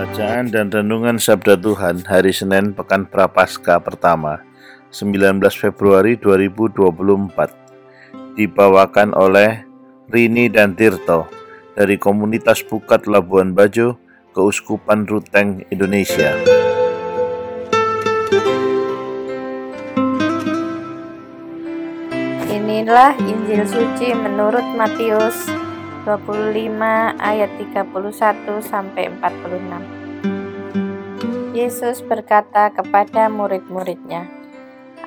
Bacaan dan Renungan Sabda Tuhan Hari Senin Pekan Prapaskah pertama 19 Februari 2024 Dibawakan oleh Rini dan Tirto dari Komunitas Bukat Labuan Bajo, Keuskupan Ruteng, Indonesia. Inilah Injil suci menurut Matius 25 ayat 31 sampai 46. Yesus berkata kepada murid-muridnya,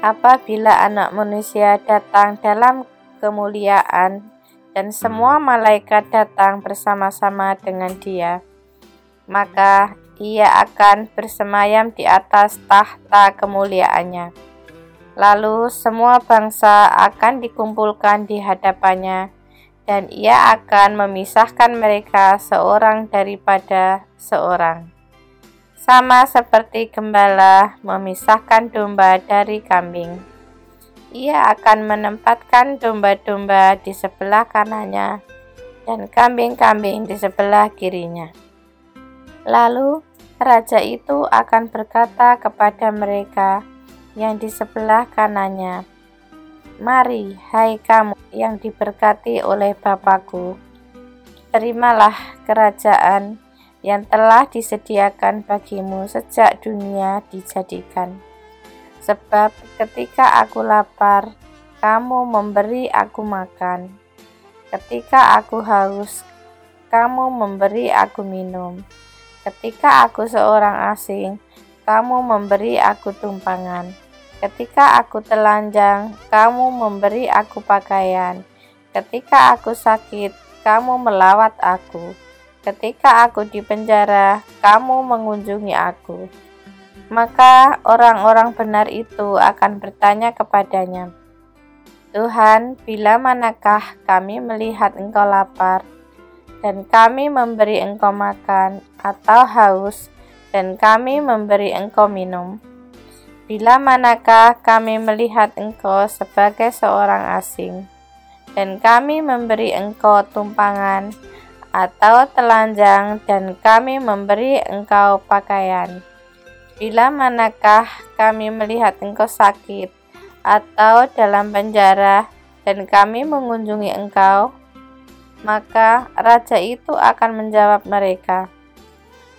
"Apabila Anak Manusia datang dalam kemuliaan dan semua malaikat datang bersama-sama dengan Dia, maka Ia akan bersemayam di atas tahta kemuliaannya. Lalu semua bangsa akan dikumpulkan di hadapannya." Dan ia akan memisahkan mereka seorang daripada seorang sama seperti gembala memisahkan domba dari kambing. Ia akan menempatkan domba-domba di sebelah kanannya dan kambing-kambing di sebelah kirinya. Lalu raja itu akan berkata kepada mereka yang di sebelah kanannya, Mari, hai kamu yang diberkati oleh Bapakku, terimalah kerajaan yang telah disediakan bagimu sejak dunia dijadikan. Sebab ketika aku lapar, kamu memberi aku makan. Ketika aku haus, kamu memberi aku minum. Ketika aku seorang asing, kamu memberi aku tumpangan. Ketika aku telanjang, kamu memberi aku pakaian. Ketika aku sakit, kamu melawat aku. Ketika aku di penjara, kamu mengunjungi aku. Maka orang-orang benar itu akan bertanya kepadanya, Tuhan, bila manakah kami melihat engkau lapar, dan kami memberi engkau makan, atau haus, dan kami memberi engkau minum? Bila manakah kami melihat engkau sebagai seorang asing, dan kami memberi engkau tumpangan, atau telanjang dan kami memberi engkau pakaian. Bila manakah kami melihat engkau sakit atau dalam penjara dan kami mengunjungi engkau, maka raja itu akan menjawab mereka,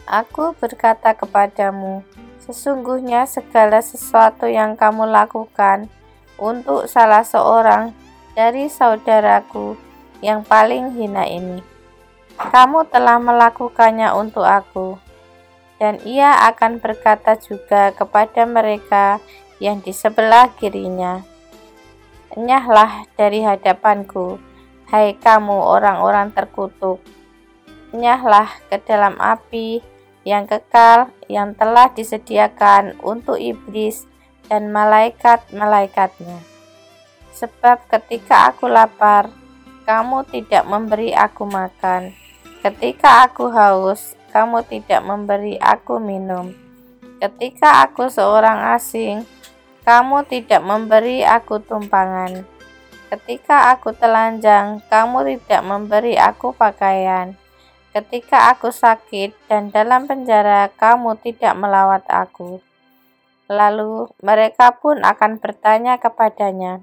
Aku berkata kepadamu, sesungguhnya segala sesuatu yang kamu lakukan untuk salah seorang dari saudaraku yang paling hina ini kamu telah melakukannya untuk aku. Dan ia akan berkata juga kepada mereka yang di sebelah kirinya, Enyahlah dari hadapanku, hai kamu orang-orang terkutuk. Enyahlah ke dalam api yang kekal yang telah disediakan untuk iblis dan malaikat-malaikatnya. Sebab ketika aku lapar, kamu tidak memberi aku makan Ketika aku haus, kamu tidak memberi aku minum. Ketika aku seorang asing, kamu tidak memberi aku tumpangan. Ketika aku telanjang, kamu tidak memberi aku pakaian. Ketika aku sakit dan dalam penjara, kamu tidak melawat aku. Lalu mereka pun akan bertanya kepadanya,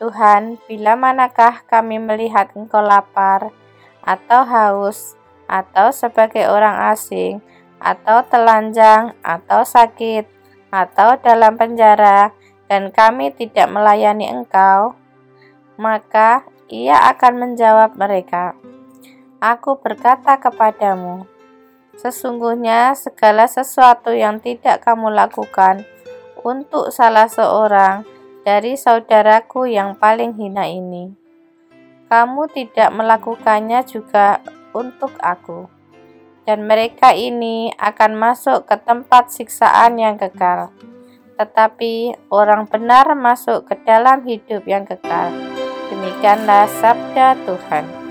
Tuhan, bila manakah kami melihat engkau lapar atau haus, atau sebagai orang asing, atau telanjang, atau sakit, atau dalam penjara, dan kami tidak melayani engkau, maka ia akan menjawab mereka, Aku berkata kepadamu, sesungguhnya segala sesuatu yang tidak kamu lakukan untuk salah seorang dari saudaraku yang paling hina ini. Kamu tidak melakukannya juga untuk aku, dan mereka ini akan masuk ke tempat siksaan yang kekal, tetapi orang benar masuk ke dalam hidup yang kekal. Demikianlah sabda Tuhan.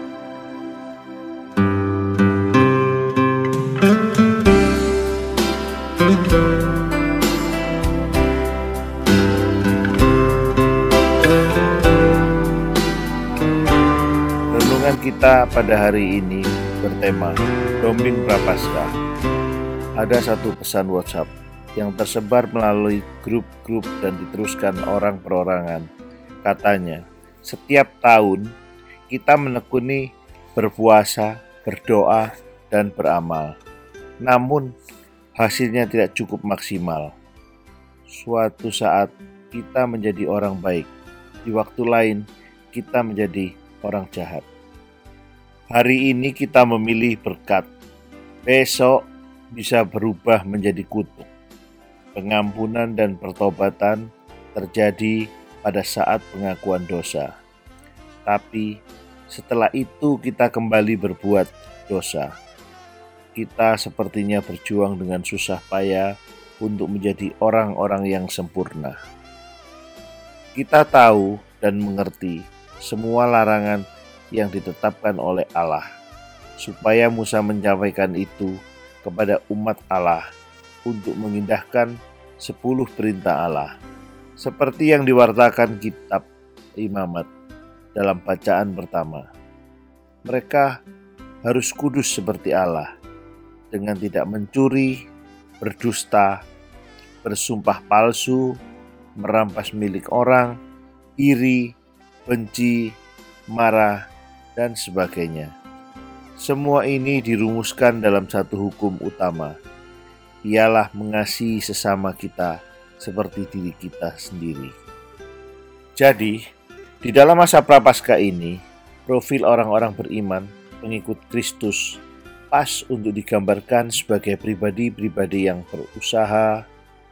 Kita pada hari ini bertema Dombing Prapaskah. Ada satu pesan WhatsApp yang tersebar melalui grup-grup dan diteruskan orang perorangan. Katanya, setiap tahun kita menekuni berpuasa, berdoa, dan beramal. Namun, hasilnya tidak cukup maksimal. Suatu saat kita menjadi orang baik, di waktu lain kita menjadi orang jahat. Hari ini kita memilih berkat, besok bisa berubah menjadi kutuk. Pengampunan dan pertobatan terjadi pada saat pengakuan dosa. Tapi setelah itu kita kembali berbuat dosa. Kita sepertinya berjuang dengan susah payah untuk menjadi orang-orang yang sempurna. Kita tahu dan mengerti semua larangan yang ditetapkan oleh Allah, supaya Musa menyampaikan itu kepada umat Allah untuk mengindahkan sepuluh perintah Allah, seperti yang diwartakan kitab Imamat dalam bacaan pertama. Mereka harus kudus seperti Allah, dengan tidak mencuri, berdusta, bersumpah palsu, merampas milik orang, iri, benci, marah, dan sebagainya. Semua ini dirumuskan dalam satu hukum utama, ialah mengasihi sesama kita seperti diri kita sendiri. Jadi, di dalam masa prapaskah ini, profil orang-orang beriman pengikut Kristus pas untuk digambarkan sebagai pribadi-pribadi yang berusaha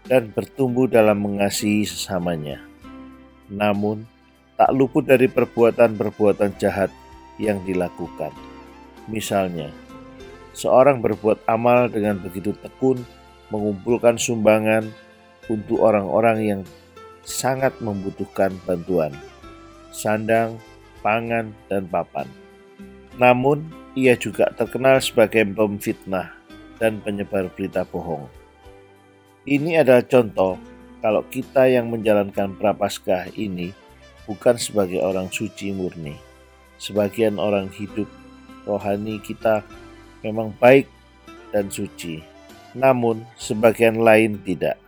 dan bertumbuh dalam mengasihi sesamanya. Namun, tak luput dari perbuatan-perbuatan jahat yang dilakukan. Misalnya, seorang berbuat amal dengan begitu tekun mengumpulkan sumbangan untuk orang-orang yang sangat membutuhkan bantuan, sandang, pangan, dan papan. Namun, ia juga terkenal sebagai pemfitnah dan penyebar berita bohong. Ini adalah contoh kalau kita yang menjalankan prapaskah ini bukan sebagai orang suci murni sebagian orang hidup rohani kita memang baik dan suci, namun sebagian lain tidak.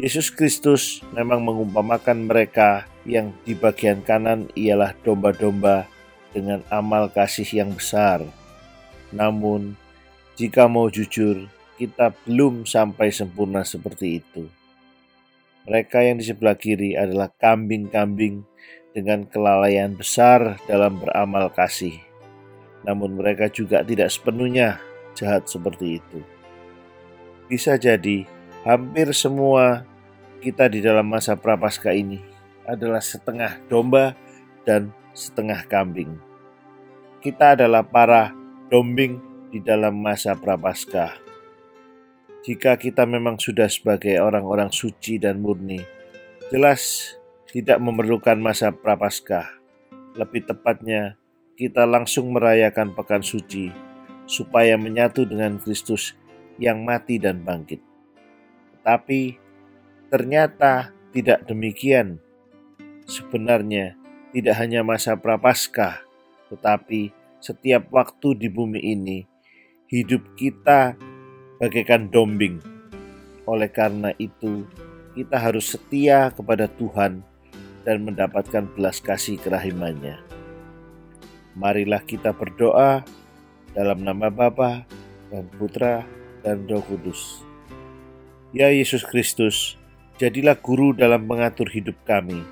Yesus Kristus memang mengumpamakan mereka yang di bagian kanan ialah domba-domba dengan amal kasih yang besar. Namun, jika mau jujur, kita belum sampai sempurna seperti itu. Mereka yang di sebelah kiri adalah kambing-kambing dengan kelalaian besar dalam beramal kasih. Namun mereka juga tidak sepenuhnya jahat seperti itu. Bisa jadi hampir semua kita di dalam masa prapaskah ini adalah setengah domba dan setengah kambing. Kita adalah para dombing di dalam masa prapaskah. Jika kita memang sudah sebagai orang-orang suci dan murni, jelas tidak memerlukan masa prapaskah. Lebih tepatnya, kita langsung merayakan pekan suci supaya menyatu dengan Kristus yang mati dan bangkit. Tapi ternyata tidak demikian. Sebenarnya tidak hanya masa prapaskah, tetapi setiap waktu di bumi ini hidup kita bagaikan dombing. Oleh karena itu, kita harus setia kepada Tuhan dan mendapatkan belas kasih kerahimannya. Marilah kita berdoa dalam nama Bapa dan Putra dan Roh Kudus. Ya Yesus Kristus, jadilah guru dalam mengatur hidup kami.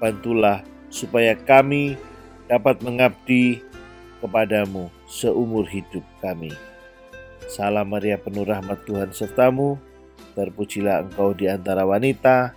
Bantulah supaya kami dapat mengabdi kepadamu seumur hidup kami. Salam Maria penuh rahmat Tuhan sertamu, terpujilah engkau di antara wanita,